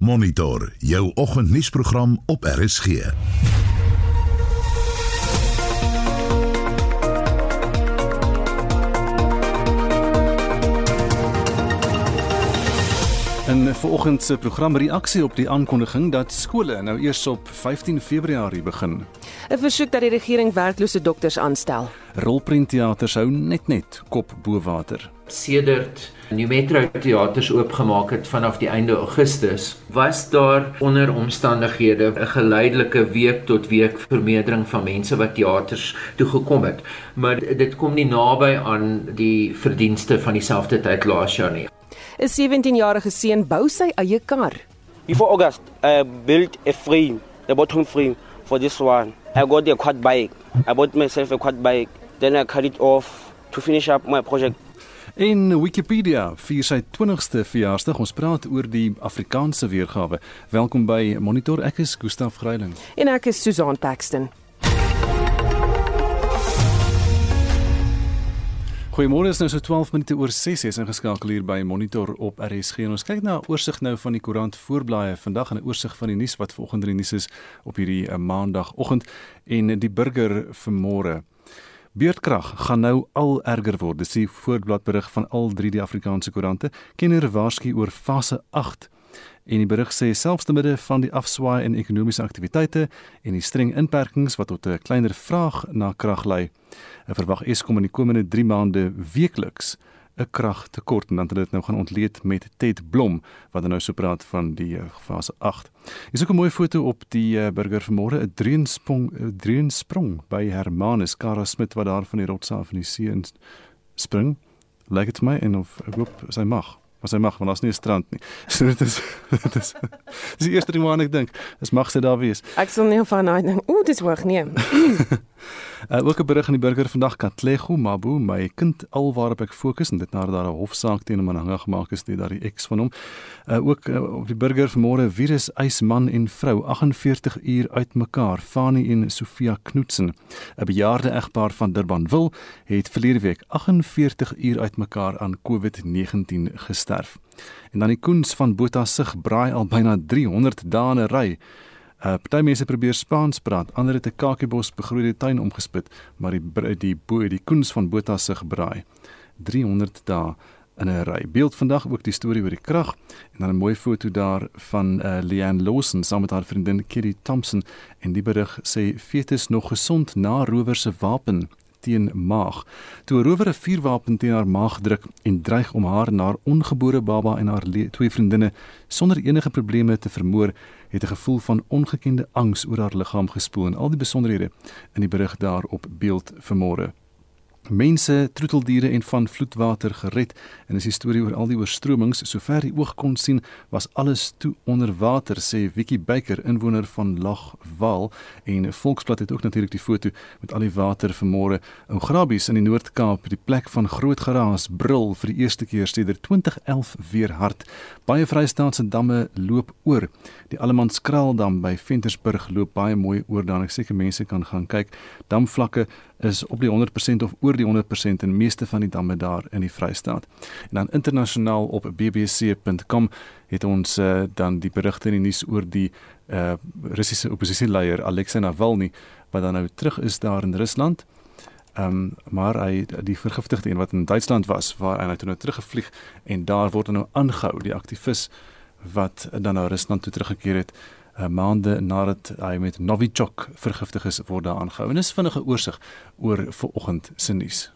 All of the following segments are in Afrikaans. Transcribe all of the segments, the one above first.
Monitor jou oggendnuusprogram op RSG. In vanoggend se program reaksie op die aankondiging dat skole nou eers op 15 Februarie begin. 'n Versoek dat die regering werklose dokters aanstel. Rolprentteaters hou net net kop bo water. Sedert New Metro teaters oopgemaak het vanaf die einde Augustus, was daar onder omstandighede 'n geleidelike week tot week vermeerdering van mense wat teaters toe gekom het. Maar dit kom nie naby aan die verdienste van dieselfde tyd laas jaar nie. 'n 17-jarige seun bou sy eie kar. Before August, I built a frame, the bottom frame for this one. I got a quad bike. I bought myself a quad bike. Then I cut it off to finish up my project. En Wikipedia vier sy 20ste verjaarsdag. Ons praat oor die Afrikaanse weergawe. Welkom by Monitor. Ek is Gustaf Greiling. En ek is Susan Paxton. Goeiemôre, is nou so 12 minute oor 6 is ingeskakel hier by Monitor op RSG. En ons kyk na 'n oorsig nou van die koerant voorblaaie vandag en 'n oorsig van die nuus wat vanoggend in die nuus is op hierdie uh, maandagooggend en die burger vanmôre. Beurtkrag gaan nou al erger word. Dis die voorbladberig van al drie die Afrikaanse koerante. Kenner waarsku oor fase 8. En die berig sê selfs te midde van die afswaai in ekonomiese aktiwiteite en die streng inperkings wat tot 'n kleiner vraag na krag lei, verwag Eskom in die komende 3 maande weekliks 'n kragtekort en dan het dit nou gaan ontleed met Ted Blom wat nou so praat van die uh, fase 8. Hier is ook 'n mooi foto op die uh, burger vanmôre 'n dreensprong 'n dreensprong by Hermanus Kara Smit wat daar van die rots af in die see spring. Lyk dit my en of ek hoop sy mag. Maar sy mag want daar's nie 'n strand nie. So dit is dit is dis die eerste ding waaraan ek dink. Dis mag sy daar wees. Ek sal nie van uit dink, ooh, dis hoog nee. Uh, ook 'n berig in die burger vandag Katlego Mabu, my kind alwaarop ek fokus en dit nadat daar 'n hofsaak teen hom aanhang gemaak is deur daardie ex van hom. Uh, ook uh, op die burger vanmôre virus eis man en vrou 48 uur uitmekaar. Fani en Sofia Knutsen, 'n bejaarde egpaar van Durbanville, het verlede week 48 uur uitmekaar aan COVID-19 gesterf. En dan die koens van Botasig braai al byna 300 dae in 'n ry. Uh party mense probeer Spaans praat, ander het 'n kakiebos begroeide tuin omgespit, maar die die bo die koens van Botha se gebraai 300 dae in 'n ry. Beeld vandag ook die storie oor die krag en dan 'n mooi foto daar van uh Leanne Lawson saam met haar vriendin Kitty Thompson en die berig sê fetus nog gesond na rower se wapen teen maag. Toe 'n rower 'n vuurwapen teen haar maag druk en dreig om haar na haar ongebore baba en haar twee vriendinne sonder enige probleme te vermoor, het 'n gevoel van ongekende angs oor haar liggaam gespoel en al die besonderhede in die berig daar op beeld vanmôre mense, troeteldiere en van vloedwater gered. En is die storie oor al die oorstromings. Sover die oog kon sien was alles toe onder water sê Wiki Baker inwoner van Lagwal en Volksblad het ook natuurlik die foto met al die water vanmôre ou Grabies in die Noord-Kaap die plek van groot geraas brul vir die eerste keer sedert 2011 weer hard. Baie Vrystaatse damme loop oor. Die Allemanskraaldam by Ventersburg loop baie mooi oor dan ek seker mense kan gaan kyk. Damvlakke is op die 100% of oor die 100% in meeste van die damme daar in die Vrystaat. En dan internasionaal op bbc.com het ons uh, dan die berigte in die nuus oor die uh, Russiese oppositieleier Alexei Navalny wat dan nou terug is daar in Rusland. Um, maar hy die vergiftigde een wat in Duitsland was waar hy nou toe nou teruggevlieg en daar word hy nou aangehou die aktivis wat dan na Rusland toe teruggekeer het uh, maande nadat hy met Novichok vergiftig is word daar aangehou. En is vinnige oorsig oor vanoggend se nuus.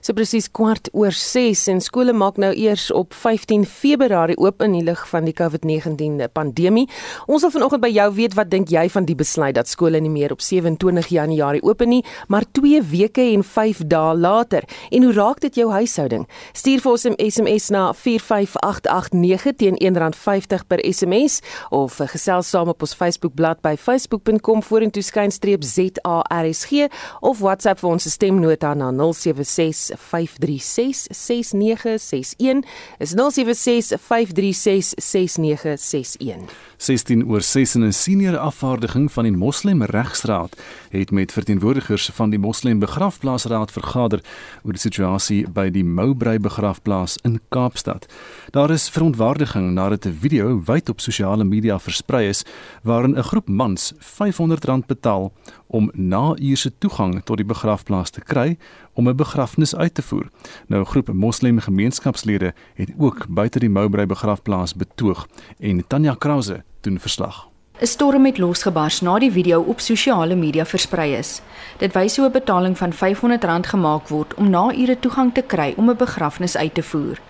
So presies kwart oor 6 en skole maak nou eers op 15 Februarie oop in die lig van die COVID-19 pandemie. Ons wil vanoggend by jou weet wat dink jy van die besluit dat skole nie meer op 27 Januarie oop nie, maar 2 weke en 5 dae later. En hoe raak dit jou huishouding? Stuur vir ons 'n SMS na 45889 teen R1.50 per SMS of gesels saam op ons Facebookblad by facebook.com vorentoe skynstreep ZARSG of WhatsApp vir ons stemnota na 076 0765366961 is 0765366961 16 oor 6 in 'n senior afvaardiging van die Moslem Regsraad het met verteenwoordigers van die Moslem Begrafplaasraad vergader oor die situasie by die Moubrey begrafplaas in Kaapstad. Daar is verontwaardiging nadat 'n video wyd op sosiale media versprei is waarin 'n groep mans R500 betaal om na-uurse toegang tot die begrafplaas te kry om 'n begrafnis uit te voer. Nou 'n groep moslem gemeenskapslede het ook buite die Moubrey begrafplaas betoog en Tanya Krause doen verslag. 'n Storm het losgebars na die video op sosiale media versprei is. Dit wys hoe 'n betaling van R500 gemaak word om na-ure toegang te kry om 'n begrafnis uit te voer.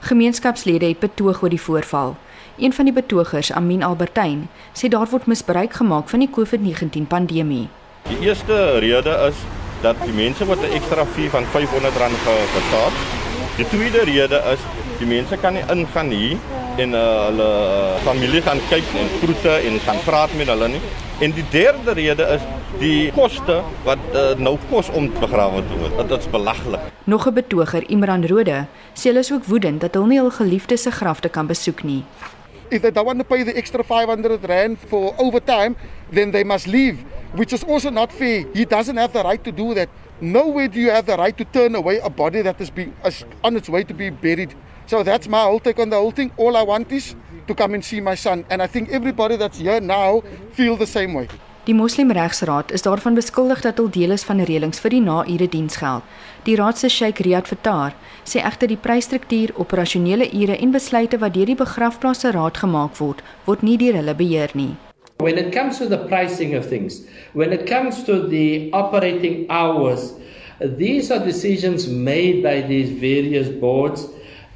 Gemeenskapslede het betoog oor die voorval. Een van die betogers, Amin Albertyn, sê daar word misbruik gemaak van die COVID-19 pandemie. Die eerste rede is dat die mense wat 'n ekstra fee van R500 betaal. Die tweede rede is die mense kan nie ingaan hier en uh, hulle familie gaan kyk en groete en gaan praat met hulle nie. En die derde rede is die koste wat uh, nou kos om begrawe te word. Dit is belaglik. Nog 'n betoger, Imran Rode, sê hulle is ook woedend dat hulle nie hul geliefdes se grafte kan besoek nie. If they don't want to pay the extra 500 rand for overtime, then they must leave which is also not fair. He doesn't have the right to do that. Nowhere do you have the right to turn away a body that is being is on its way to be buried. So that's my whole take on the whole thing. All I want is to come and see my son and I think everybody that's here now feel the same way. Die Moslem Regsraad is daarvan beskuldig dat hulle deel is van reëlings vir die na-ure diensgeld. Die raad se Sheikh Riyad Fattar sê egter die prysstruktuur, operasionele ure en besluite wat deur die begrafplaas raad gemaak word, word nie deur hulle beheer nie. When it comes to the pricing of things, when it comes to the operating hours, these are decisions made by these various boards.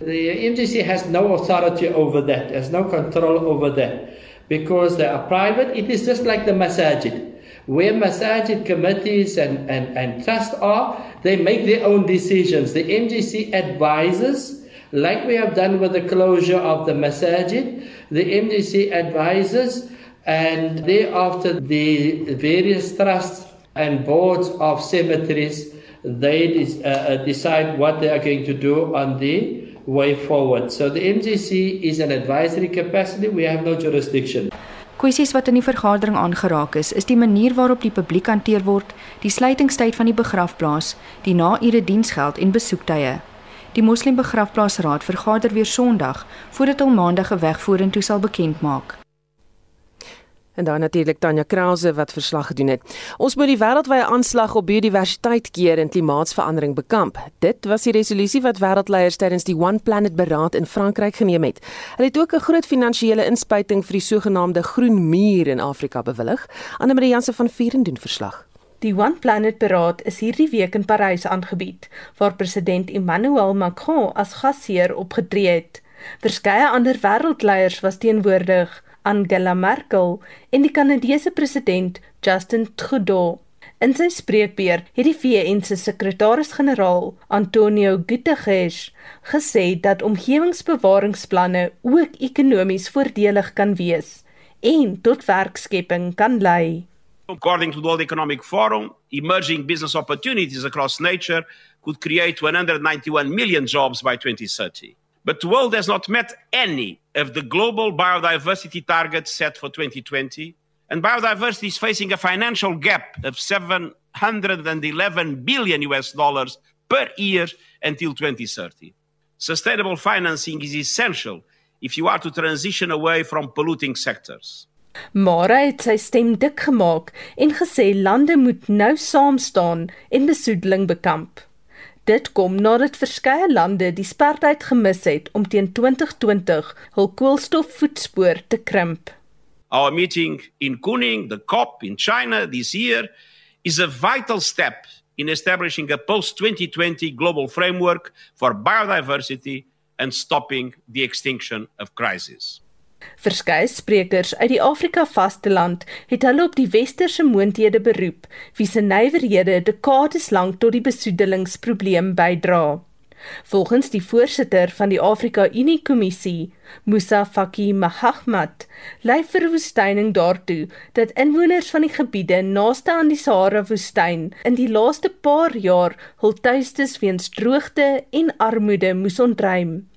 The MGC has no authority over that, has no control over that, because they are private. It is just like the masajid. Where masajid committees and, and, and trusts are, they make their own decisions. The MGC advises, like we have done with the closure of the masajid, the MGC advises and thereafter the various trusts and boards of cemeteries they uh, uh, decide what they are going to do on the way forward. So the MGC is an advisory capacity. We have no jurisdiction. Kwessies wat in die vergadering aangeraak is, is die manier waarop die publiek hanteer word, die sluitingstyd van die begrafplaas, die na-ure diensgeld en besoektye. Die Moslem Begrafplaasraad vergader weer Sondag voordat hulle Maandag 'n weg vorentoe sal bekend maak. En dan natuurlik Tanya Krause wat verslag gedoen het. Ons moet die wêreldwye aanslag op biodiversiteit keer en klimaatsverandering bekamp. Dit was die resolusie wat wêreldleiers tydens die One Planet beraad in Frankryk geneem het. Hulle het ook 'n groot finansiële inspuiting vir die sogenaamde groen muur in Afrika bewillig. Anne Marie Jansen van Vieren doen verslag. Die One Planet beraad is hierdie week in Parys aangebied, waar president Emmanuel Macron as gasheer opgetree het. Verskeie ander wêreldleiers was teenwoordig. Angela Merkel en die Kanadese president Justin Trudeau. In sy spreekbeurt het die VN se sekretaris-generaal, Antonio Guterres, gesê dat omgewingsbewaringsplanne ook ekonomies voordelig kan wees en tot werkskepping kan lei. According to the World Economic Forum, emerging business opportunities across nature could create 191 million jobs by 2030. But the world has not met any of the global biodiversity targets set for 2020. And biodiversity is facing a financial gap of 711 billion US dollars per year until 2030. Sustainable financing is essential if you are to transition away from polluting sectors. Mara het sy stem dik gemaak en gesê lande moet nou saam staan en besoedeling bekamp. Dit kom nadat verskeie lande die sperdatum gemis het om teen 2020 hul koolstofvoetspoor te krimp. Our meeting in Kunming, the COP in China this year is a vital step in establishing a post-2020 global framework for biodiversity and stopping the extinction of crises. Verskeie sprekers uit die Afrika vasteland het hulle op die westerse moondhede beroep wie se nywerhede dekades lank tot die besoedelingsprobleem bydra. Volgens die voorsitter van die Afrika Unie Kommissie, Musa Faki Mahamat, lei verwoestyning daartoe dat inwoners van die gebiede naaste aan die Sahara woestyn in die laaste paar jaar hul tuistes weens droogte en armoede moes ontruim.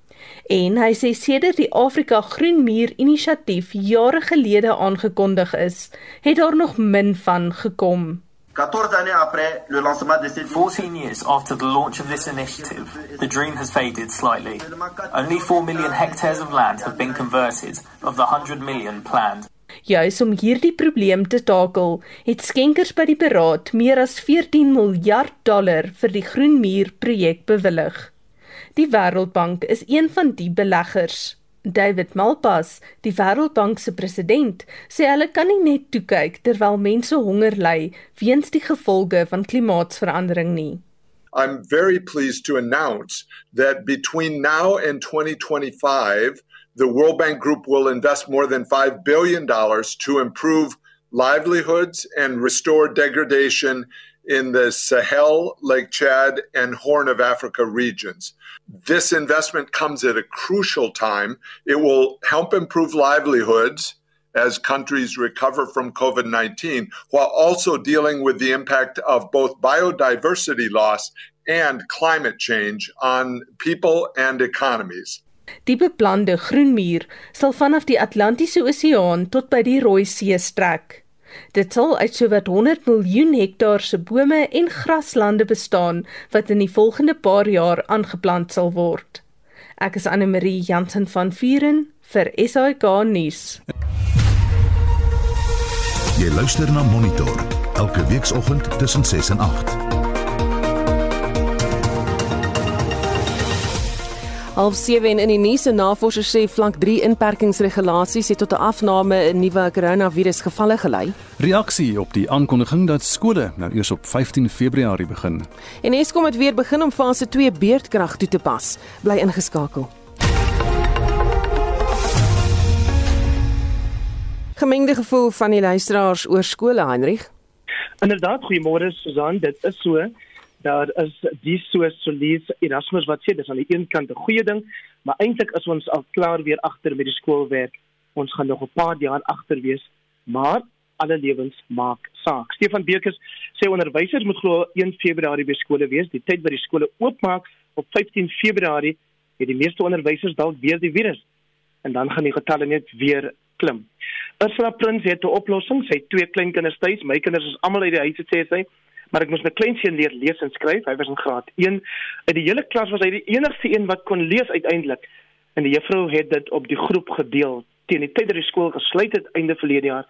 En hy sê sedert die Afrika Groenmuur inisiatief jare gelede aangekondig is, het daar nog min van gekom. 14 années après le lancement de cette 14 years after the launch of this initiative, the dream has faded slightly. Only 4 million hectares of land have been converted of the 100 million planned. Juis om hierdie probleem te takel, het skenkers by die beraad meer as 14 miljard dollar vir die Groenmuur projek bewillig. Die Wêreldbank is een van die beleggers. David Malpass, die Wêreldbank se president, sê hulle kan nie net toe kyk terwyl mense honger ly weens die gevolge van klimaatsverandering nie. I'm very pleased to announce that between now and 2025, the World Bank Group will invest more than $5 billion to improve livelihoods and restore degradation in the Sahel, Lake Chad, and Horn of Africa regions. This investment comes at a crucial time. It will help improve livelihoods as countries recover from COVID 19, while also dealing with the impact of both biodiversity loss and climate change on people and economies. Die beplande groenmuur sal vanaf die Atlantiese Oseaan tot by die Rooi See strek. Dit sal uit sowat 100 miljoen hektaar se bome en graslande bestaan wat in die volgende paar jaar aangeplant sal word. Ek is Anne Marie Jansen van Vuren vir SAK nuus. Jy luister na Monitor elke weekoggend tussen 6 en 8. Half 7 en in die nuus se navorsers sê vlak 3 inperkingsregulasies het tot 'n afname in nuwe koronavirusgevalle gelei. Reaksie op die aankondiging dat skole nou eers op 15 Februarie begin. En Eskom het weer begin om fase 2 beurtkrag toe te pas. Bly ingeskakel. Gemengde gevoel van die luisteraars oor skole, Heinrich. Inderdaad, goeiemôre Susan, dit is so daar is die so solies Erasmus wat sê dis aan die een kant 'n goeie ding, maar eintlik is ons al klaar weer agter met die skoolwerk. Ons gaan nog 'n paar jaar agter wees, maar alle lewens maak saak. Stefan Bekes sê onderwysers moet glo 1 Februarie by skole wees. Die tyd wat die skole oopmaak op 15 Februarie het die meeste onderwysers dalk weer die virus en dan gaan die getalle net weer klim. Ursula Prins het 'n oplossing. Sy het twee kleinkinders tuis. My kinders is almal uit die huis, sê sy maar ek moes my kleinseun leer lees en skryf. Hy was in graad 1. Uit die hele klas was hy die enigste een wat kon lees uiteindelik. En die juffrou het dit op die groep gedeel. Teen die tyd dat die skool gesluit het einde verlede jaar,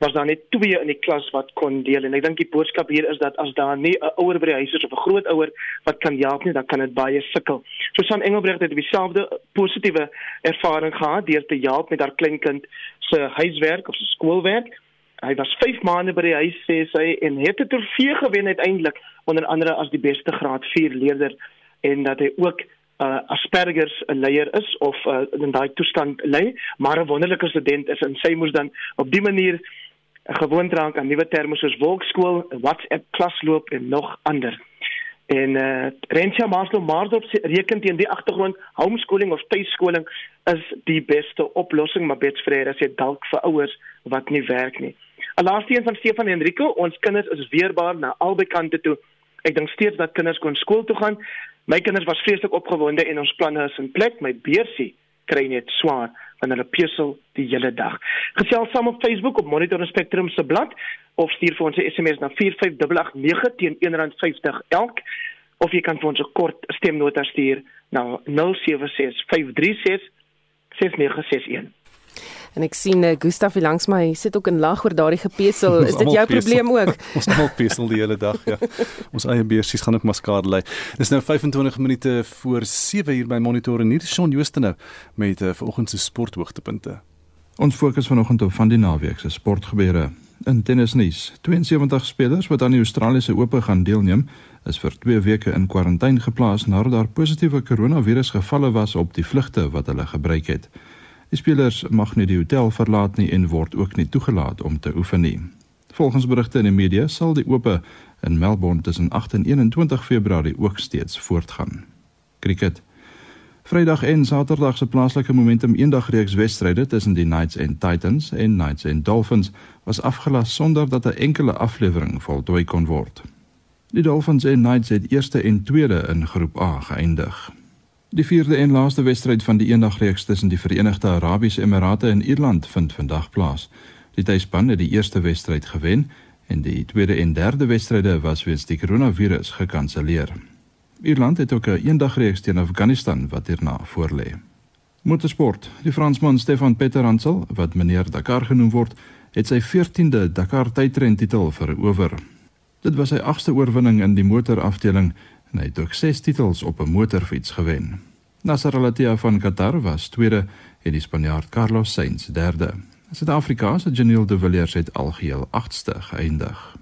was daar net twee in die klas wat kon deel en ek dink die boodskap hier is dat as daar nie 'n ouer by die huis is of 'n grootouer wat kan help nie, dan kan dit baie sukkel. So San Engelbrecht het dieselfde positiewe ervaring gehad deur te help met haar kleinkind se huiswerk of se skoolwerk hy was 5 maande by die huis sê sy en het 'n trofee gewen uiteindelik onder andere as die beste graad 4 leerder en dat hy ook uh, Asperger 'n leier is of uh, in daai toestand lê maar 'n wonderlike student is en sy moes dan op die manier gewoond raak aan nuwe terme soos wolkskool, WhatsApp klasloop en nog ander. En eh uh, Rentja Maslow Mardop reken teen die agtergrond homeschooling of tuiskoling is die beste oplossing maar bets vrede as jy dalk vir ouers wat nie werk nie. 'n Laaste een van Stefan Enrico, ons kinders is weerbaar na albei kante toe. Ek dink steeds dat kinders kon skool toe gaan. My kinders was vreeslik opgewonde en ons planne is in plek. My beursie kry net swaar van hulle pesel die hele dag. Gesels saam op Facebook op Monitor Spectrum se blad of stuur vir ons 'n SMS na 45889 teen R1.50 elk of jy kan vir ons 'n kort stemnota stuur na 076536 6961. En ek sien uh, Gustaf hier langs my sit ook in lag oor daardie gepesel. Is dit jou probleem ook? ons almal pesel die hele dag, ja. ons eie beursies gaan ook maar skade ly. Dis nou 25 minute voor 7 uur by Monitor en hier is Shaun Jooste nou met uh, vanoggend se sporthoogtepunte. Ons fokus vanoggend op van die naweek se sportgebeure. In tennisnuus, 72 spelers wat aan die Australiese Ope gaan deelneem, is vir 2 weke in kwarantyne geplaas nadat daar positiewe koronavirusgevalle was op die vlugte wat hulle gebruik het. Die spelers mag nie die hotel verlaat nie en word ook nie toegelaat om te oefen nie. Volgens berigte in die media sal die ope in Melbourne tussen 8 en 21 Februarie ook steeds voortgaan. Cricket. Vrydag en Saterdag se plaaslike momentum eendagreeks wedstryde tussen die Knights en Titans en Knights en Dolphins was afgelas sonder dat 'n enkele aflewering voltooi kon word. Die Dolphins en Knights het eerste en tweede in groep A geëindig. Die vierde en laaste wedstryd van die eendagreeks tussen die Verenigde Arabiese Emirate en Ierland vind vandag plaas. Die tuisspan het die eerste wedstryd gewen en die tweede en derde wedstryde was weens die koronavirus gekanselleer. Ierland het ook 'n eendagreeks teen Afghanistan wat hierna voorlê. Motorsport. Die Fransman Stefan Peterhansel, wat meneer Dakar genoem word, het sy 14de Dakar tydren titel verower. Dit was sy agste oorwinning in die motorafdeling en hy het ook 6 titels op 'n motorfiets gewen. Nasser Al-Attiyah van Qatar was tweede en die Spanjaard Carlos Sainz derde. Suid-Afrika se Janiel de Villiers het algeheel 8ste geëindig.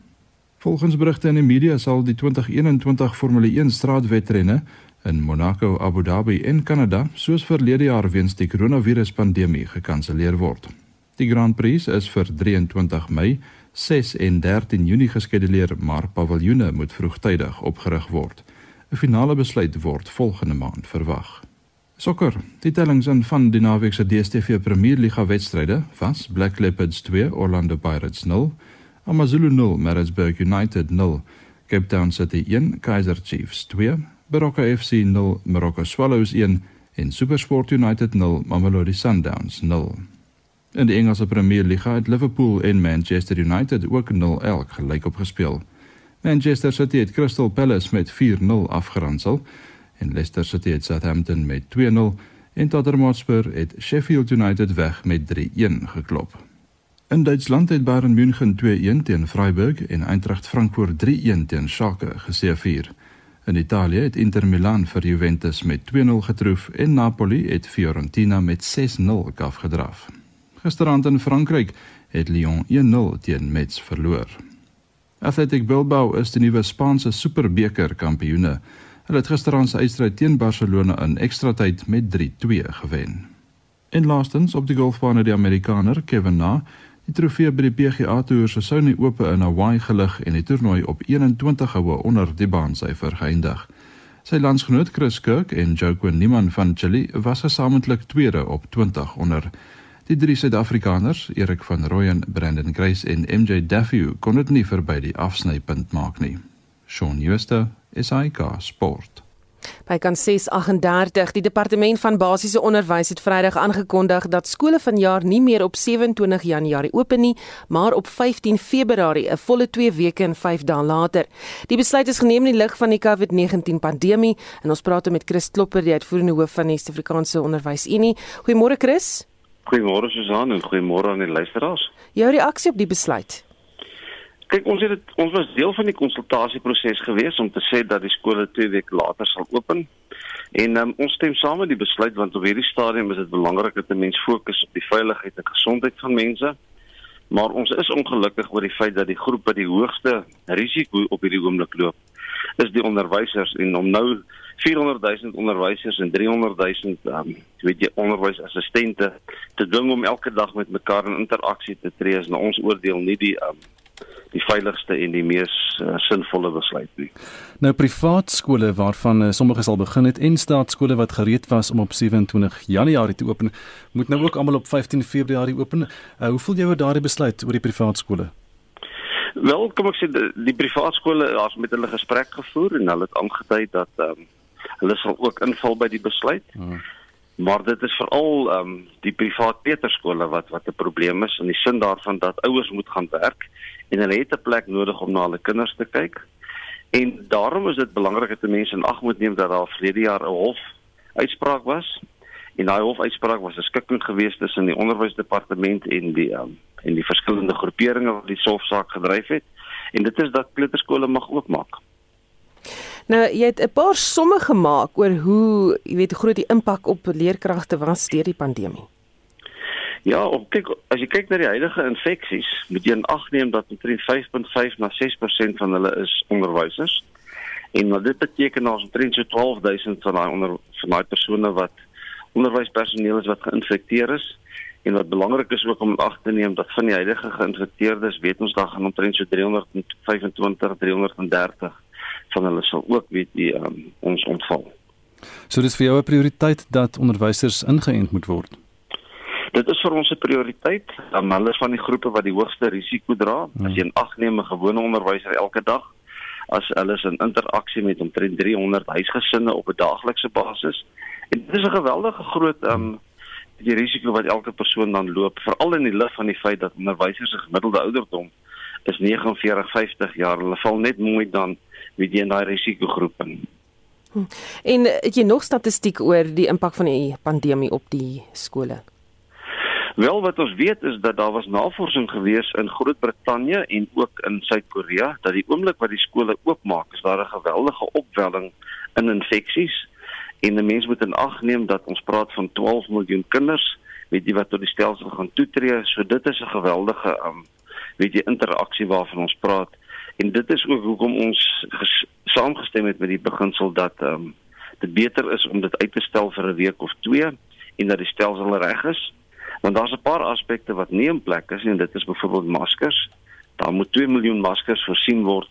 Volgens berigte in die media sal die 2021 Formule 1 straatwedrenne in Monaco, Abu Dhabi en Kanada soos verlede jaar weens die koronaviruspandemie gekanselleer word. Die Grand Prix is vir 23 Mei, 6 en 13 Junie geskeduleer, maar paviljoene moet vroegtydig opgerig word. 'n Finale besluit word volgende maand verwag. Sokker. Die tellings in van die naweek se DStv Premier Liga wedstryde was Black Leopards 2, Orlando Pirates 0, AmaZulu 0, Maritzburg United 0, Cape Town City 1, Kaizer Chiefs 2, Baroka FC 0, Morocco Swallows 1 en SuperSport United 0, Mamelodi Sundowns 0. In die Engelse Premier Liga het Liverpool en Manchester United ook 0 elk gelyk opgespeel. Manchester City het Crystal Palace met 4-0 afgeronsel en Leicester City het Southampton met 2-0 en Tottenham Hotspur het Sheffield United weg met 3-1 geklop. In Duitsland het Bayern München 2-1 teen Freiburg en Eintracht Frankfurt 3-1 teen Schalke geseëvier. In Italië het Inter Milan vir Juventus met 2-0 getroof en Napoli het Fiorentina met 6-0 afgedraf. Gisterand in Frankryk het Lyon 1-0 teen Metz verloor. Athletic Bilbao is die nuwe Spaanse Superbeker kampioene. Hulle het gisterand se uitstryd teen Barcelona in ekstra tyd met 3-2 gewen. En laastens op die golfbaan het die Amerikaner Kevin Na die trofee by die PGA Tour se Sony Ope in Hawaii gelig en die toernooi op 21 houe onder die baansyfer geëindig. Sy landsgenoot Chris Kirk en Joaquin Niemann van Chili was gesamentlik tweede op 20 onder. Die drie Suid-Afrikaners, Erik van Rooyen, Brandon Grace en MJ Duffy, kon dit nie verby die afsnypunt maak nie. Shaun Schuster, SAK Sport. By kan 638 die departement van basiese onderwys het Vrydag aangekondig dat skole vanjaar nie meer op 27 Januarie oop nie, maar op 15 Februarie, 'n volle 2 weke en 5 dae later. Die besluit is geneem in die lig van die COVID-19 pandemie en ons praat met Chris Klopper, die uitvoerende hoof van die Suid-Afrikaanse Onderwysunie. Goeiemôre Chris. Goeiemôre Susan en goeiemôre aan die luisteraars. Jou reaksie op die besluit? Kyk, ons het dit ons was deel van die konsultasieproses gewees om te sê dat die skole 2 weke later sal open. En um, ons stem saam met die besluit want op hierdie stadium is dit belangrik dat 'n mens fokus op die veiligheid en gesondheid van mense. Maar ons is ongelukkig oor die feit dat die groep wat die hoogste risiko op hierdie oomblik loop, is die onderwysers en om nou 400 000 onderwysers en 300 000 um, weet jy onderwysassistente te dwing om elke dag met mekaar in interaksie te tree is na ons oordeel nie die um, die veiligste en die mees uh, sinvolle besluit nie. Nou privaat skole waarvan uh, sommige sal begin het en staatskole wat gereed was om op 27 Januarie te open, moet nou ook almal op 15 Februarie open. Uh, hoe voel jy oor daardie besluit oor die privaat skole? Wel, kom ek sê die, die privaat skole het met hulle gesprek gevoer en hulle het aangedui dat um, hulle sal ook inval by die besluit. Hmm. Maar dit is veral ehm um, die privaat peterskole wat wat 'n probleem is in die sin daarvan dat ouers moet gaan werk en hulle het 'n plek nodig om na hulle kinders te kyk. En daarom is dit belangrik dat mense in ag moet neem dat daar verlede jaar 'n hof uitspraak was. En daai hofuitspraak was 'n skikking geweest tussen die onderwysdepartement en die um, en die verskillende groeperinge wat die hofsaak gedryf het. En dit is dat kleuterskole mag oopmaak. Nou, jy het 'n paar somme gemaak oor hoe, jy weet, hoe groot die impak op leerkragte was deur die pandemie. Ja, op kyk as jy kyk na die huidige infeksies, moet jy in ag neem dat omtrent 5.5 na 6% van hulle is onderwysers. En wat dit beteken is omtrent so 12000 van daai onder van daai persone wat onderwyspersoneel is wat geïnfekteer is. En wat belangrik is ook om in ag te neem dat van die huidige geïnfekteerdes weet ons daar gaan omtrent so 325 330 van hulle sal ook weet die um, ons ontval. So dis vir jou 'n prioriteit dat onderwysers ingeënt moet word. Dit is vir ons 'n prioriteit. Um, hulle is van die groepe wat die hoogste risiko dra. Hmm. As jy in ag neem 'n gewone onderwyser elke dag, as hulle is in interaksie met omtrent 300 huisgesinne op 'n daaglikse basis En dit is 'n geweldige groot ehm um, die risiko wat elke persoon dan loop, veral in die lig van die feit dat onderwysers se gemiddelde ouderdom is 49, 50 jaar. Hulle val net mooi dan weet jy in daai risikogroep in. Hm. En het jy nog statistiek oor die impak van die pandemie op die skole? Wel wat ons weet is dat daar was navorsing gewees in Groot-Brittanje en ook in Suid-Korea dat die oomblik wat die skole oopmaak, is daar 'n geweldige opwelling in infeksies en 'n mens moet in ag neem dat ons praat van 12 miljoen kinders weet jy wat tot die stelsel gaan toetree. So dit is 'n geweldige um, weet jy interaksie waarvan ons praat. En dit is ook hoekom ons saamgestem het met die beginsel dat um, dit beter is om dit uit te stel vir 'n week of twee en dat die stelsel reg is. Want daar's 'n paar aspekte wat nie in plek is en dit is byvoorbeeld maskers. Daar moet 2 miljoen maskers voorsien word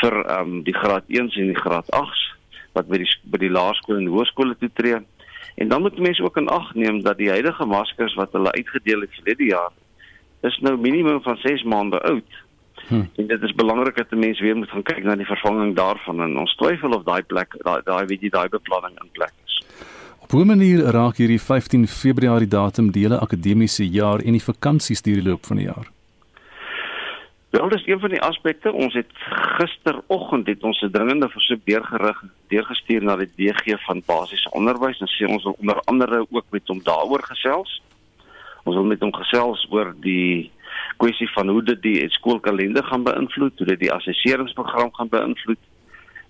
vir um, die graad 1 en die graad 8 wat by die by die laerskole en hoërskole toe tree. En dan moet mense ook in ag neem dat die huidige maskers wat hulle uitgedeel het vir hierdie jaar is nou minimum van 6 maande oud. Hm. En dit is belangrik dat mense weer moet gaan kyk na die vervanging daarvan en ons twyfel of daai plek daai daai weet jy daai beplanning in plek is. Op 'n manier raak hierdie 15 Februarie datum die hele akademiese jaar en die vakansies deur die loop van die jaar. Wel, dis een van die aspekte. Ons het gisteroggend het ons 'n dringende versoek deurgerig, deurgestuur na die DG van basiese onderwys en sê ons wil onder andere ook met hom daaroor gesels. Ons wil met hom gesels oor die kwessie van hoe dit die skoolkalender gaan beïnvloed, hoe dit die assesseringsprogram gaan beïnvloed.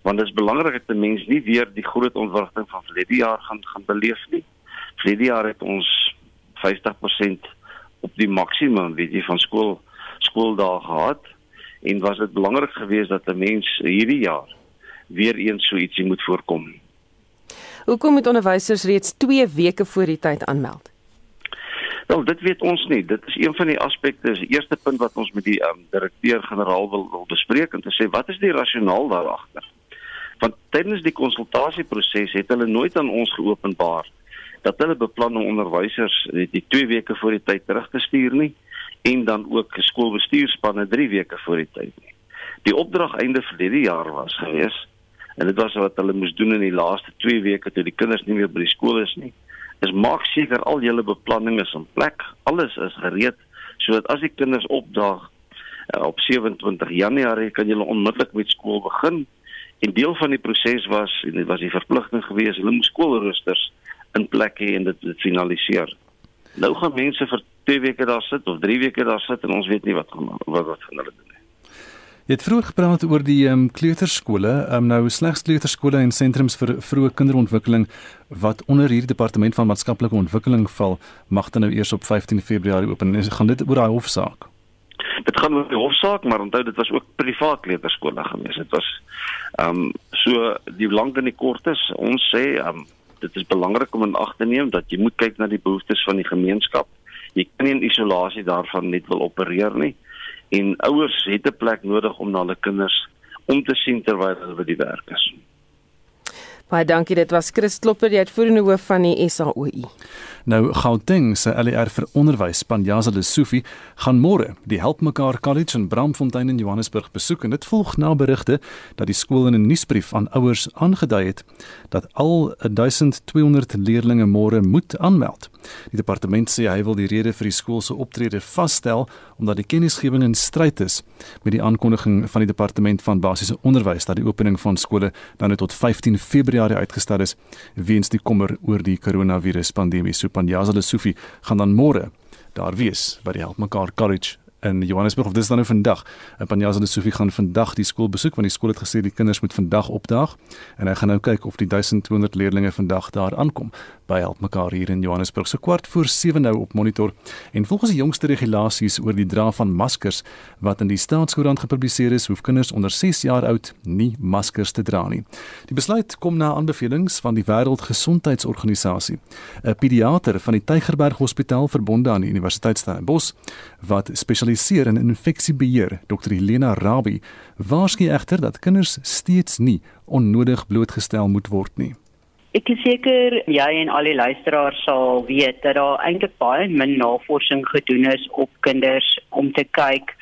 Want dit is belangrik dat mense nie weer die groot ontwrigting van verlede jaar gaan gaan beleef nie. Verlede jaar het ons 50% op die maksimum, weet jy, van skool skooldae gehad en was dit belangrik geweest dat 'n mens hierdie jaar weer eens so ietsie moet voorkom. Hoekom moet onderwysers reeds 2 weke voor die tyd aanmeld? Wel, dit weet ons nie. Dit is een van die aspekte, is die eerste punt wat ons met die um, direkteur-generaal wil, wil bespreek en te sê wat is die rasionaal daar agter? Want tydens die konsultasieproses het hulle nooit aan ons geopenbaar dat hulle beplan om onderwysers die 2 weke voor die tyd terug te stuur nie en dan ook skoolbestuurspanne 3 weke voor die tyd nie. Die opdrag einde vir hierdie jaar was gewees en dit was wat hulle moes doen in die laaste 2 weke toe die kinders nie meer by die skool is nie. Is maak seker al julle beplanning is in plek, alles is gereed sodat as die kinders opdaag uh, op 27 Januarie kan julle onmiddellik met skool begin. En deel van die proses was en dit was die verpligting gewees hulle moes skoolroosters in plek hê en dit, dit finaliseer. Nou gaan mense vir 2 weke daar sit of 3 weke daar sit en ons weet nie wat wat wat gaan hulle doen nie. Jy het vroeër gepraat oor die ehm um, kleuterskole, ehm um, nou slegs kleuterskole en sentrums vir vroeë kinderontwikkeling wat onder hierdie departement van maatskaplike ontwikkeling val, mag dan nou eers op 15 Februarie oop en gaan dit oor daai hofsaak. Dit gaan oor die hofsaak, maar onthou dit was ook privaat kleuterskole gewees. Dit was ehm um, so die lank en die kort is, ons sê ehm um, dit is belangrik om in ag te neem dat jy moet kyk na die behoeftes van die gemeenskap jy kan nie in isolasie daarvan net wil opereer nie en ouers het 'n plek nodig om na hulle kinders om te sien terwyl hulle by die werk is. Baie dankie, dit was Chris Klopper, die uitvoerende hoof van die SAOI. Nou Gauteng se LER vir onderwys Panjaza Lesofie gaan môre die Help Mekaar College in Bramfontein in Johannesburg besoek en dit volg na berigte dat die skool in 'n nuusbrief aan ouers aangedui het dat al 1200 leerders môre moet aanmeld. Die departement sê hy wil die rede vir die skool se optrede vasstel omdat die kennisgewing in stryd is met die aankondiging van die departement van basiese onderwys dat die opening van skole dan net tot 15 Februarie uitgestel is weens die kommer oor die koronavirus pandemie. So Panjaza Lesofie gaan dan môre daar wees by die Help Mekaar College in Johannesburg of dis dan nou vandag. Panjaza Lesofie gaan vandag die skool besoek want die skool het gesê die kinders moet vandag opdaag en hy gaan nou kyk of die 1200 leerders vandag daar aankom by Help Mekaar hier in Johannesburg. So kwart voor 7 nou op monitor. En volgens die jongste regulasies oor die dra van maskers wat in die staatskoerant gepubliseer is, hoef kinders onder 6 jaar oud nie maskers te dra nie. Die besluit kom na aanbevelings van die Wêreldgesondheidsorganisasie. 'n Pediater van die Tygerberg Hospitaal verbonde aan die Universiteit Stellenbosch wat spesialiseer in infeksiebeheer, Dr. Helena Rabbi, waarsku egter dat kinders steeds nie onnodig blootgestel moet word nie. Ek is seker jy en al die luisteraars sal weet dat daar eintlik baie min navorsing gedoen is op kinders om te kyk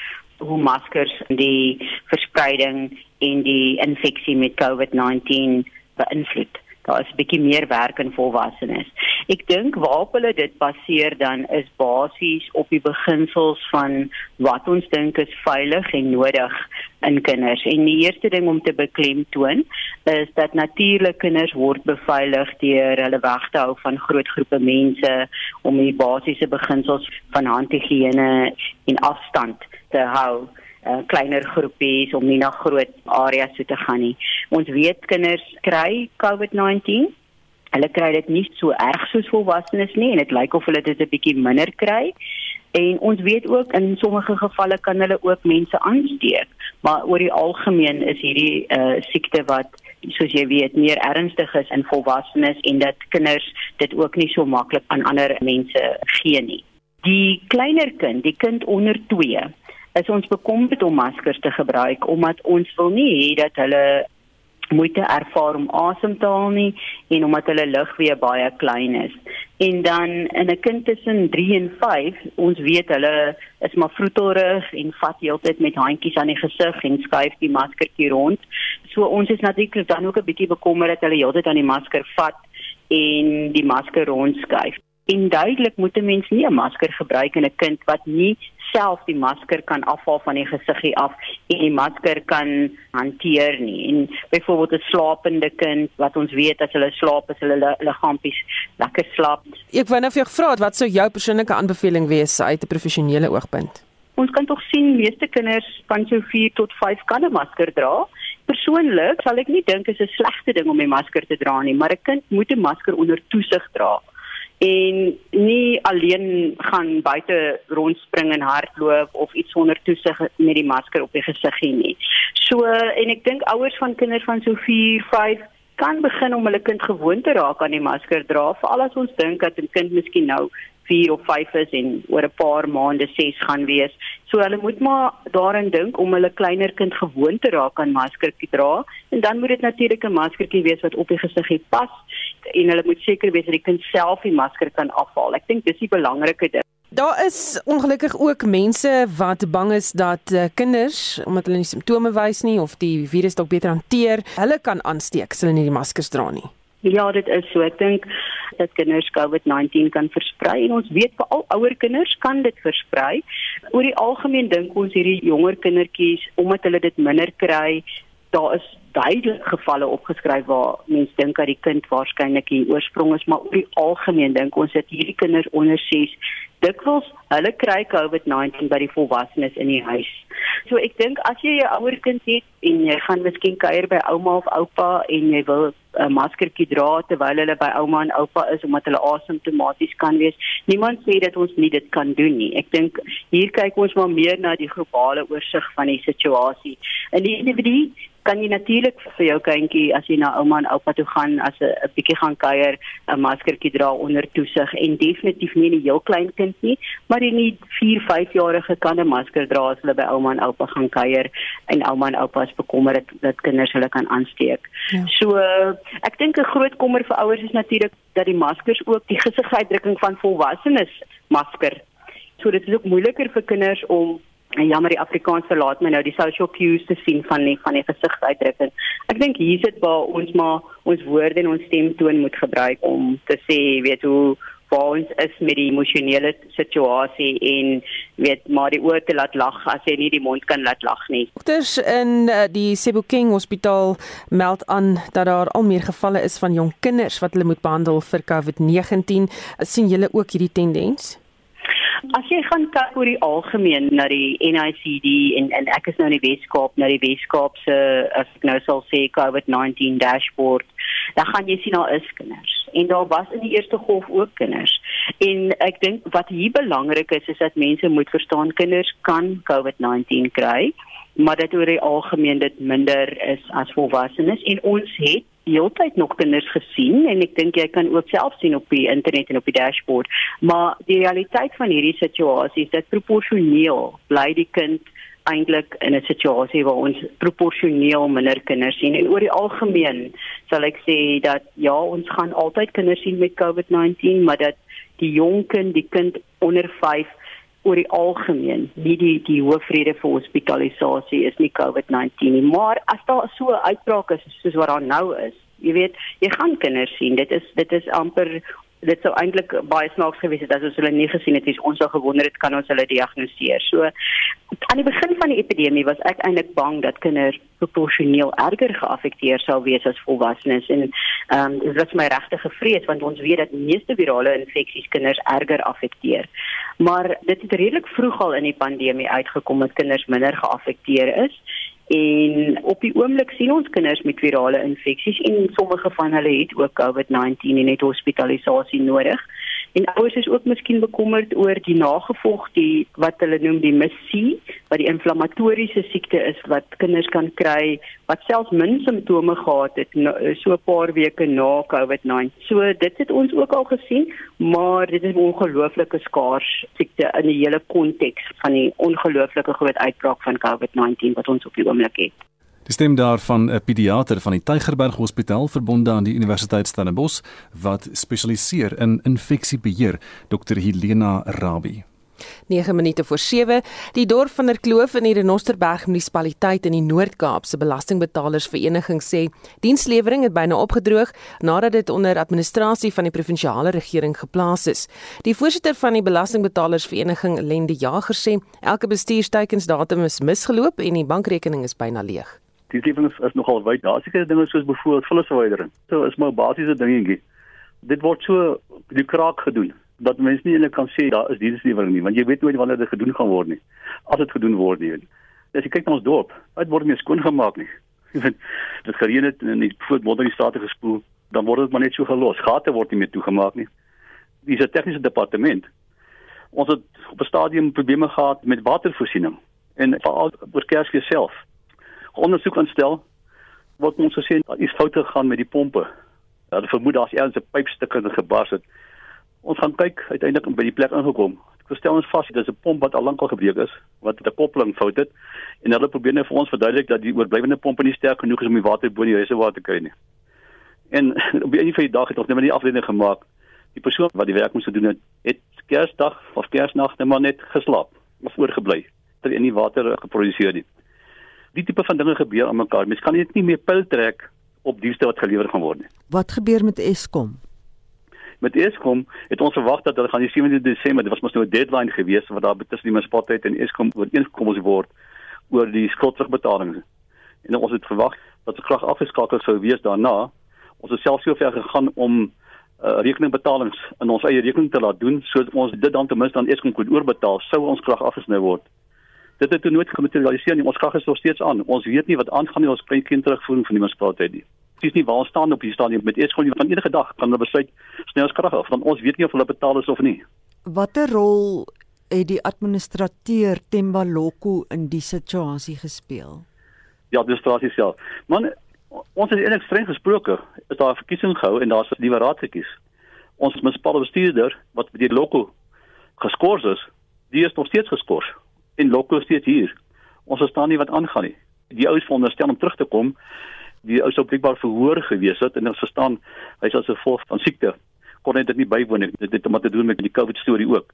hoe maskers die verspreiding en die infeksie met COVID-19 beïnvloed. Daar is 'n bietjie meer werk in volwassenes. Ek dink waarop hulle dit baseer dan is basies op die beginsels van wat ons dink is veilig en nodig in kinders. En die eerste ding om te beklemtoon is dat natuurlike kinders word beveilig deur hulle weg te hou van groot groepe mense om die basiese beginsels van handhygiëne en afstand te hou uh, kleiner groepies om nie na groot areas toe te gaan nie. Ons weet kinders kry COVID-19. Hulle kry dit nie so erg soos volwassenes nie en dit lyk of hulle dit 'n bietjie minder kry. En ons weet ook in sommige gevalle kan hulle ook mense aansteek, maar oor die algemeen is hierdie uh, siekte wat soos jy weet meer ernstig is in volwassenes en dat kinders dit ook nie so maklik aan ander mense gee nie. Die kleiner kind, die kind onder 2, is ons bekommerd om maskers te gebruik omdat ons wil nie hê dat hulle moeite ervaar om asem te haal nie en omdat hulle lugweë baie klein is. En dan in 'n kind tussen 3 en 5, ons weet hulle is maar vroetelrig en vat heeltyd met handjies aan die gesig en skuif die maskertjie rond. So ons is natuurlik dan ook 'n bietjie bekommerd dat hulle heeltyd aan die masker vat en die masker rondskuif. En duidelik moet 'n mens nie 'n masker gebruik in 'n kind wat nie self die masker kan afhaal van die gesiggie af en die masker kan hanteer nie. En byvoorbeeld 'n slapende kind wat ons weet as hulle slaap is hulle liggaampies lekker slaap. Ek wou nou vir jou gevra het wat sou jou persoonlike aanbeveling wees uit 'n professionele oogpunt? Ons kan tog sien meeste kinders van so 4 tot 5 kan 'n masker dra. Persoonlik sal ek nie dink dit is 'n slegte ding om 'n masker te dra nie, maar 'n kind moet 'n masker onder toesig dra en nie alleen gaan buite rondspring en hardloop of iets sonder toesig met die masker op die gesiggie nie. So en ek dink ouers van kinders van so 4, 5 kan begin om hulle kind gewoon te raak aan die masker dra, veral as ons dink dat 'n kind miskien nou 4 of 5 is en oor 'n paar maande 6 gaan wees. So hulle moet maar daarin dink om hulle kleiner kind gewoon te raak aan maskertjie dra en dan moet dit natuurlik 'n maskertjie wees wat op die gesiggie pas en hulle moet seker wees dat die kind self die masker kan afhaal. Ek dink dis die belangrike ding. Daar is ongelukkig ook mense wat bang is dat uh, kinders omdat hulle nie simptome wys nie of die virus dalk beter hanteer, hulle kan aansteek as hulle nie die maskers dra nie. Ja, dit is so. Ek dink dat kinders COVID-19 kan versprei en ons weet veral ouer kinders kan dit versprei. Oor die algemeen dink ons hierdie jonger kindertjies omdat hulle dit minder kry, daar is duidelik gevalle opgeskryf waar mense dink dat die kind waarskynlik die oorsprong is, maar oor die algemeen dink ons dat hierdie kinders onder 6 dikwels hulle kry COVID-19 by die volwassenes in die huis. So ek dink as jy 'n ouer kind het en jy gaan miskien kuier by ouma of oupa en jy wil 'n maskertjie dra terwyl hulle by ouma en oupa is omdat hulle asymptomaties kan wees. Niemand sê dat ons nie dit kan doen nie. Ek dink hier kyk ons maar meer na die globale oorsig van die situasie. In die individu kan jy natuurlik vir jou kindjie as jy na ouma en oupa toe gaan as 'n bietjie gaan kuier 'n maskertjie dra onder toesig en definitief nie 'n heel klein kind nie maar die nie 4 5 jarige kan 'n masker dra as hulle by ouma en oupa gaan kuier en ouma en oupa is bekommerd dat, dat kinders hulle kan aansteek. Ja. So ek dink 'n groot kommer vir ouers is natuurlik dat die maskers ook die gesigsuitdrukking van volwassenes masker. So dit is ook moeiliker vir kinders om en jammer die Afrikaans verlaat my nou die social cues te sien van die van die gesigsuitdrukking. Ek dink hier sit waar ons maar ons woorde en ons stemtoon moet gebruik om te sê weet hoe waar ons is met die emosionele situasie en weet maar die oor te laat lag as jy nie die mond kan laat lag nie. Dokters in uh, die Sebokeng Hospitaal meld aan dat daar al meer gevalle is van jong kinders wat hulle moet behandel vir COVID-19. sien julle ook hierdie tendens? As jy gaan kyk oor die algemeen na die NICD en en ek is nou in die Weskaap na die Weskaap se as ek nou sal sê COVID-19 dashboard, dan gaan jy sien daar is kinders en daar was in die eerste golf ook kinders. En ek dink wat hier belangrik is is dat mense moet verstaan kinders kan COVID-19 kry, maar dat oor die algemeen dit minder is as volwassenes en ons het heeltyd nog kinders gesien en ek dink jy kan ook self sien op die internet en op die dashboard. Maar die realiteit van hierdie situasie is dat proporsioneel bly die kind eintlik in 'n situasie waar ons proporsioneel minder kinders sien. En oor die algemeen sal ek sê dat ja ons gaan altyd kinders sien met COVID-19 maar dat die jong kind die kind onder 5 oor die algemeen nie die die hoofrede vir hospitalisasie is nie COVID-19 nie, maar as daar so 'n uitbraak is soos wat daar nou is, Jy weet, jy gaan kinders sien. Dit is dit is amper dit sou eintlik baie snaaks gewees het as ons hulle nie gesien het nie. Ons sou gewonder het kan ons hulle diagnoseer. So aan die begin van die epidemie was ek eintlik bang dat kinders proporsioneel erger geaffekteer sou wees as volwassenes en ehm um, dit was my regte vrees want ons weet dat die meeste virale infeksies kinders erger affekteer. Maar dit het redelik vroeg al in die pandemie uitgekom dat kinders minder geaffekteer is en op die oomblik sien ons kinders met virale infeksies en sommige van hulle het ook COVID-19 en het hospitalisasie nodig. En ouers is ook miskien bekommerd oor die nagevolg die wat hulle noem die MIS-C, wat die inflammatoriese siekte is wat kinders kan kry wat selfs min simptome gehad het so 'n paar weke na COVID-19. So dit het ons ook al gesien, maar dit is 'n ongelooflike skaars siekte in die hele konteks van die ongelooflike groot uitbraak van COVID-19 wat ons op die oomblik het. Die stem daarvan 'n pediater van die Tygerberg Hospitaal verbonde aan die Universiteit Stellenbosch wat spesialiseer in infeksiebeheer, Dr Helena Rabbi. 9 minute voor 7. Die dorp van der Kloof in die Renosterberg munisipaliteit in die Noord-Kaap se belastingbetalersvereniging sê dienslewering het byna opgedroog nadat dit onder administrasie van die provinsiale regering geplaas is. Die voorsitter van die belastingbetalersvereniging, Lende Jager sê elke bestuurstekensdatum is misgeloop en die bankrekening is byna leeg die lewens is nogal wyd. Daar seker dinge soos byvoorbeeld vullisverwydering. So is maar basiese dingetjie. Dit word so die kraak gedoen dat mense nie eintlik kan sê daar is dienslewering nie, want jy weet nooit wanneer dit gedoen gaan word nie. As dit gedoen word nie. As jy kyk na ons dorp, dit word nie skoon gemaak nie. dit gereën het en die voet word in die strate gespoel, dan word dit maar net so gelos. Gate word nie meer toegemaak nie. Dis 'n tegniese departement. Ons het op 'n stadium probleme gehad met watervoorsiening en veral oor Kersfees self ondersoek aanstel word ons gesê dat iets foute gegaan met die pompe. Ja, hulle vermoed daar's eers 'n pypstuk in gebars het. Ons gaan kyk uiteindelik by die plek aangekom. Ek stel ons vas dit is 'n pomp wat al lank al gebreek is, wat 'n koppeling fout het en hulle probeer net vir ons verduidelik dat die oorblywende pompe nie sterk genoeg is om die water bo in die reservoir te kry nie. En op 'n van die dae het ons net maar die afleiding gemaak. Die persoon wat die werk moes doen het, het Kersdag of Kersnag net maar net geslaap of oorgebly. Ter in die water geproduseer het die tipe van dinge gebeur aan mekaar. Mens kan net nie meer pyl trek op dienste wat gelewer gaan word nie. Wat gebeur met Eskom? Met Eskom het ons verwag dat hulle gaan die 7de Desember, dit was mos nou 'n deadline gewees wat daar tussen die munisipaliteit en Eskom ooreengekom is word oor die skuldterugbetalings. En ons het verwag dat die krag afgeskakel sou wees daarna. Ons het selfs so ver gegaan om uh, rekeningbetalings in ons eie rekening te laat doen sodat ons dit dan ten minste aan Eskom kon oorbetaal sou ons krag afgesny word dit het nooit gematerialiseer nie. Ons krag is nog steeds aan. Ons weet nie wat aangaan nie. Ons kry geen terugvoering van die munisipaliteit nie. Dis nie waar staan op hierdie stadium met eers gewoon van enige dag kan hulle besluit sny ons krag af want ons weet nie of hulle betaal is of nie. Watter rol het die administrateur Temba Loko in die situasie gespeel? Die administrasie self. Man ons het eintlik streng gesproke is daar 'n verkiesing gehou en daar's 'n nuwe raad gekies. Ons munisipale bestuurder wat deur Loko geskort is, die is nog steeds geskort en Lokko steeds hier. Ons verstaan nie wat aangaan nie. Die ouens veronderstel om terug te kom. Die ou sou blikbaar verhoor gewees het en ons verstaan hy's as 'n gevolg van siekte kon dit nie bywoon nie. Dit het om te doen met die COVID storie ook.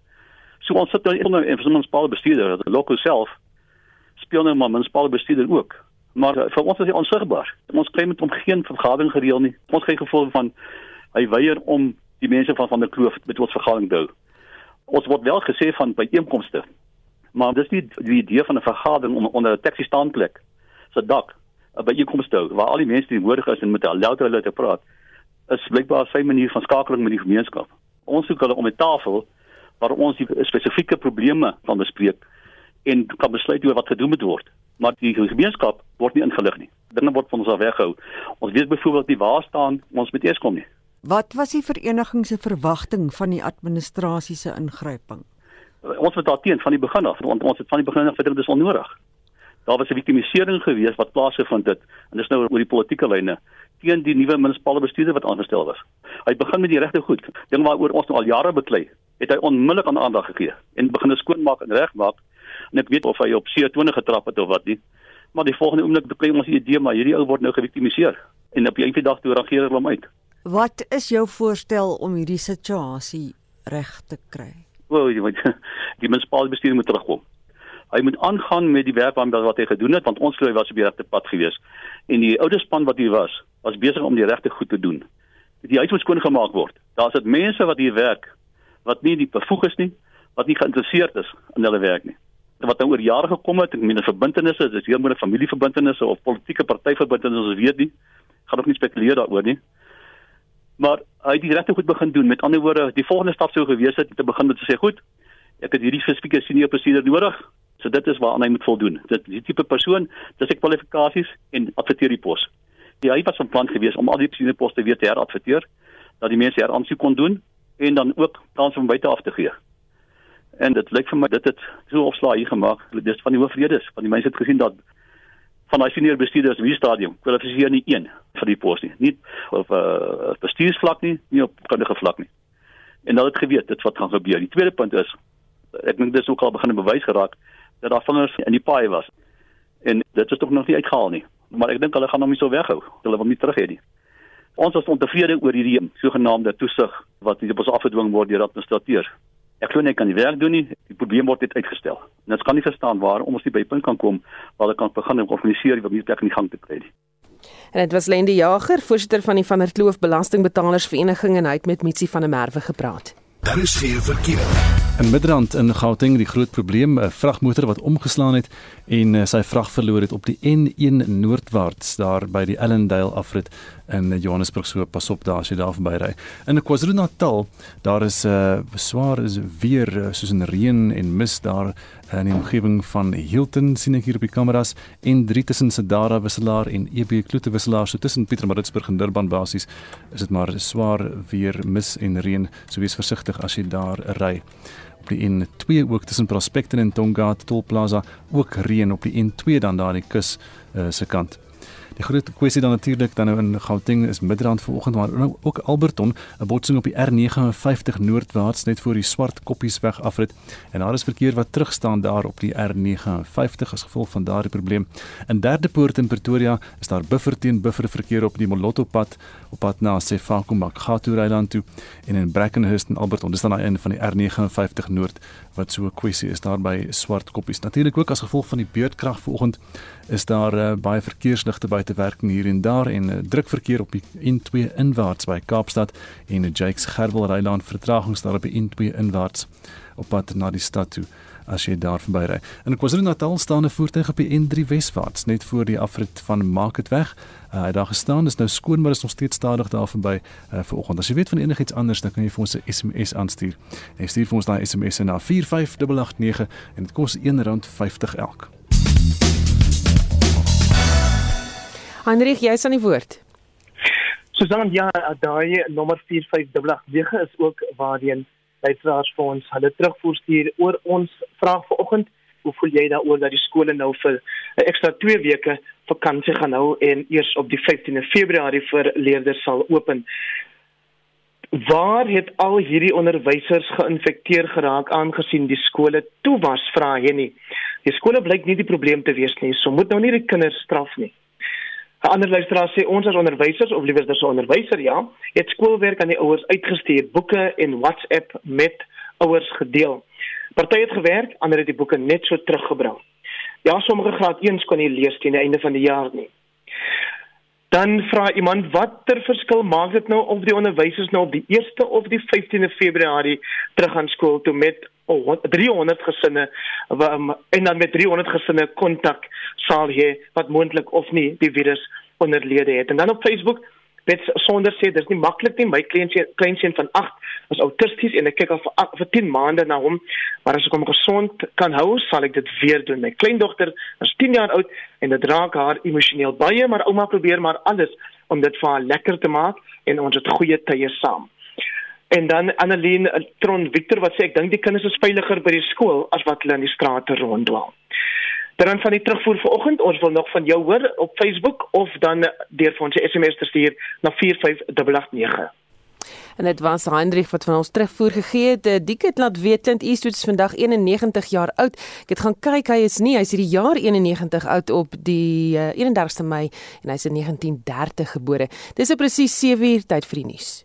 So ons sit nou en vir ons paal bestuurder, die Lokko self speel nou maar paal bestuurder ook. Maar uh, vir ons is hy onsigbaar. Ons kry met hom geen vergadering gereël nie. Ons kry gevoel van hy weier om die mense van van die kloof met ons vergadering te hou. Ons word wel gesê van by einkomste maar dis nie die idee van 'n vergadering om onder 'n taxi staanplek se dak 'n byeenkomste hou waar al die mense die nodig is en met hulle hulle te praat is blykbaar sy manier van skakeling met die gemeenskap. Ons soek hulle om 'n tafel waar ons die spesifieke probleme kan bespreek en kan besluit oor wat gedoen moet word. Maar die gemeenskap word nie ingelig nie. Dinge word van ons af weggehou. Ons weet byvoorbeeld nie waar staan ons met eers kom nie. Wat was die vereniging se verwagting van die administrasie se ingryping? Ons het daarteen van die begin af want ons het van die begin af gedink dis onnodig. Daar was 'n victimisering gewees wat plaasgevind het en dis nou oor die politieke lyne teen die nuwe munisipale bestuurder wat aangestel was. Hy begin met die regte goed. Ding waaroor ons nou al jare beklei, het hy onmiddellik aan aandag gegee en begin skoonmaak en regmaak. En ek weet of hy op C20 getrap het of wat nie. Maar die volgende oomblik beklei ons die idee maar hierdie ou word nou geviktimiseer en op 'n dag toe reageer hulle hom uit. Wat is jou voorstel om hierdie situasie reg te kry? Jy weet die munisipale bestuur moet terugkom. Hy moet aangaan met die werk wat hy gedoen het want ons hy was op die regte pad gewees. En die oude span wat hier was, was besig om die regte goed te doen. Die huis moet skoon gemaak word. Daar's dit mense wat hier werk wat nie die bevoeg is nie, wat nie geïnteresseerd is in hulle werk nie. Wat nou oor jare gekom het, ek meen verbintenisse, dis heel moontlik familieverbintenisse of politieke partyverbintenisse, ons weet nie. Gaan nog nie spekuleer daaroor nie. Maar hy het die regte goed begin doen. Met ander woorde, die volgende stap sou gewees het om te begin met te sê, "Goed, ek het hierdie spesifieke senior bestuurder nodig." So dit is waaraan hy moet voldoen. Dit die tipe persoon, dis ek kwalifikasies en adverteer die pos. Die hy was van plan gewees om al die senior poste weer te heradverteer dat die mense heraansoek kon doen en dan ook kans om buite af te gee. En dit lyk vir my dit het so opslaa hier gemaak. Dis van die hoofredes, van die mense het gesien dat van daai senior bestuurders in die stadium kwalifiseer nie een vir die pos nie. Nie op uh, bestuursvlak nie, nie op kundige vlak nie. En hulle het geweet dit wat gaan gebeur. Die tweede punt is ek dink dis ook al begin bewys geraak dat daar vingers in die paai was. En dit is tog nog nie uitgehaal nie. Maar ek dink hulle gaan hom nie so weghou. Hulle wil nie terug hê nie. Ons is ontevrede oor hierdie sogenaamde toesig wat hier op ons afgedwing word deur administrateurs. Ek glo net kan die werk doen nie. Die probleem word net uitgestel. En dit kan nie verstaan waarom ons nie by 'n punt kan kom waar hulle kan begin organiseer wat hierdie plek in die gang te kry nie. En dit was Lende Jager, voorsitter van die Van der Kloof Belastingbetalers Vereniging en hy het met Mitsi van der Merwe gepraat. Daar is geen verkeer. In Midrand in Gauteng die groot probleem 'n vragmotor wat omgeslaan het en uh, sy vrag verloor het op die N1 noordwaarts daar by die Ellendale afrit in Johannesburg. So pas op daar as jy daar verby ry. In KwaZulu-Natal daar is 'n uh, eh, swaar is weer uh, soos 'n reën en mis daar in die omgewing van Hilton sien ek hier op die kameras en drie tussen Sedara wisselaar en EB Kloete wisselaar. So tussen Pietermaritzburg en Durban basies is dit maar swaar weer mis en reën. So wees versigtig as jy daar ry op die N2 ook tussen Prospect en Tonga Toll Plaza ook reën op die N2 dan daar die kus uh, se kant Die groot kwessie dan natuurlik dan nou in Gauteng is Midrand vanoggend maar nou ook Alberton 'n botsing op die R59 noordwaarts net voor die swart koppies weg afrit en daar is verkeer wat terug staan daar op die R59 as gevolg van daardie probleem. In derde poort in Pretoria is daar buffer teen buffer verkeer op die Molotto pad op pad na Sefako Makgato Ryland toe en in Brackenhurst en Alberton dis dan een van die R59 noord wat so 'n kwessie is daar by swart koppies. Natuurlik ook as gevolg van die beurtkrag vanoggend is daar uh, baie verkeersligte buite werking hier en daar en uh, druk verkeer op die N2 inwaarts by Kaapstad en die Jakes Gerwel Rylaan vertragings daar op die N2 inwaarts op pad na die stad toe as jy daar verby ry. In KwaZulu-Natal staan 'n voertuig op die N3 weswaarts net voor die afrit van Marketweg. Uh, hy daar gestaan is nou skoon maar is nog steeds stadig daar verby uh, vanoggend. As jy weet van enigiets anders dan kan jy vir ons 'n SMS aanstuur. Jy stuur vir ons daai SMS na 45889 en dit kos R1.50 elk. Heinrich, jy's aan die woord. Susan, ja, daai nommer 45889 is ook waarheen luisteraars vir ons hulle terugvoer stuur oor ons vraag vanoggend. Hoe voel jy daaroor dat die skole nou vir 'n ekstra 2 weke vakansie gaan hou en eers op die 15de Februarie vir leerders sal open? Waar het al hierdie onderwysers geïnfekteer geraak aangesien die skole toe was, vra hy nie. Die skole blyk nie die probleem te wees nie, so moet nou nie die kinders straf nie. 'n Ander luisteraar sê ons as onderwysers of liewer as 'n onderwyser ja, het skoolwerk aan die ouers uitgestuur, boeke en WhatsApp met ouers gedeel. Party het gewerk, ander het die boeke net so teruggebring. Ja, sommige graad 1s kon nie lees teen die einde van die jaar nie. Dan vra iemand watter verskil maak dit nou of die onderwysers nou op die 1ste of die 15de Februarie terug aan skool toe met 300 gesinne um, en dan met 300 gesinne kontak sal hê wat moontlik of nie die virus onderlede het. En dan op Facebook bet sonder sê dis nie maklik nie. My kleintjie kleintjie van 8 is autisties en ek kyk al vir, vir 10 maande na hom, maar as ek hom gesond kan hou, sal ek dit weer doen. My kleindogter is 10 jaar oud en dit raak haar emosioneel baie, maar ouma probeer maar alles om dit vir haar lekker te maak en ons het goeie tye saam. En dan Annelien eh, Tron Victor wat sê ek dink die kinders is veiliger by die skool as wat hulle in die strate ronddwaal. Dan van die terugvoer vanoggend, ons wil nog van jou hoor op Facebook of dan deur vir ons 'n SMS te stuur na 45889. En dit was Hendrik wat van ons terugvoer gegee het. Eh, Dik het laat weet Clint Eastwood is vandag 91 jaar oud. Ek het gaan kyk, hy is nie, hy's hierdie jaar 91 oud op die uh, 31ste Mei en hy's in 1930 gebore. Dis presies 7 uur tyd vir die nuus.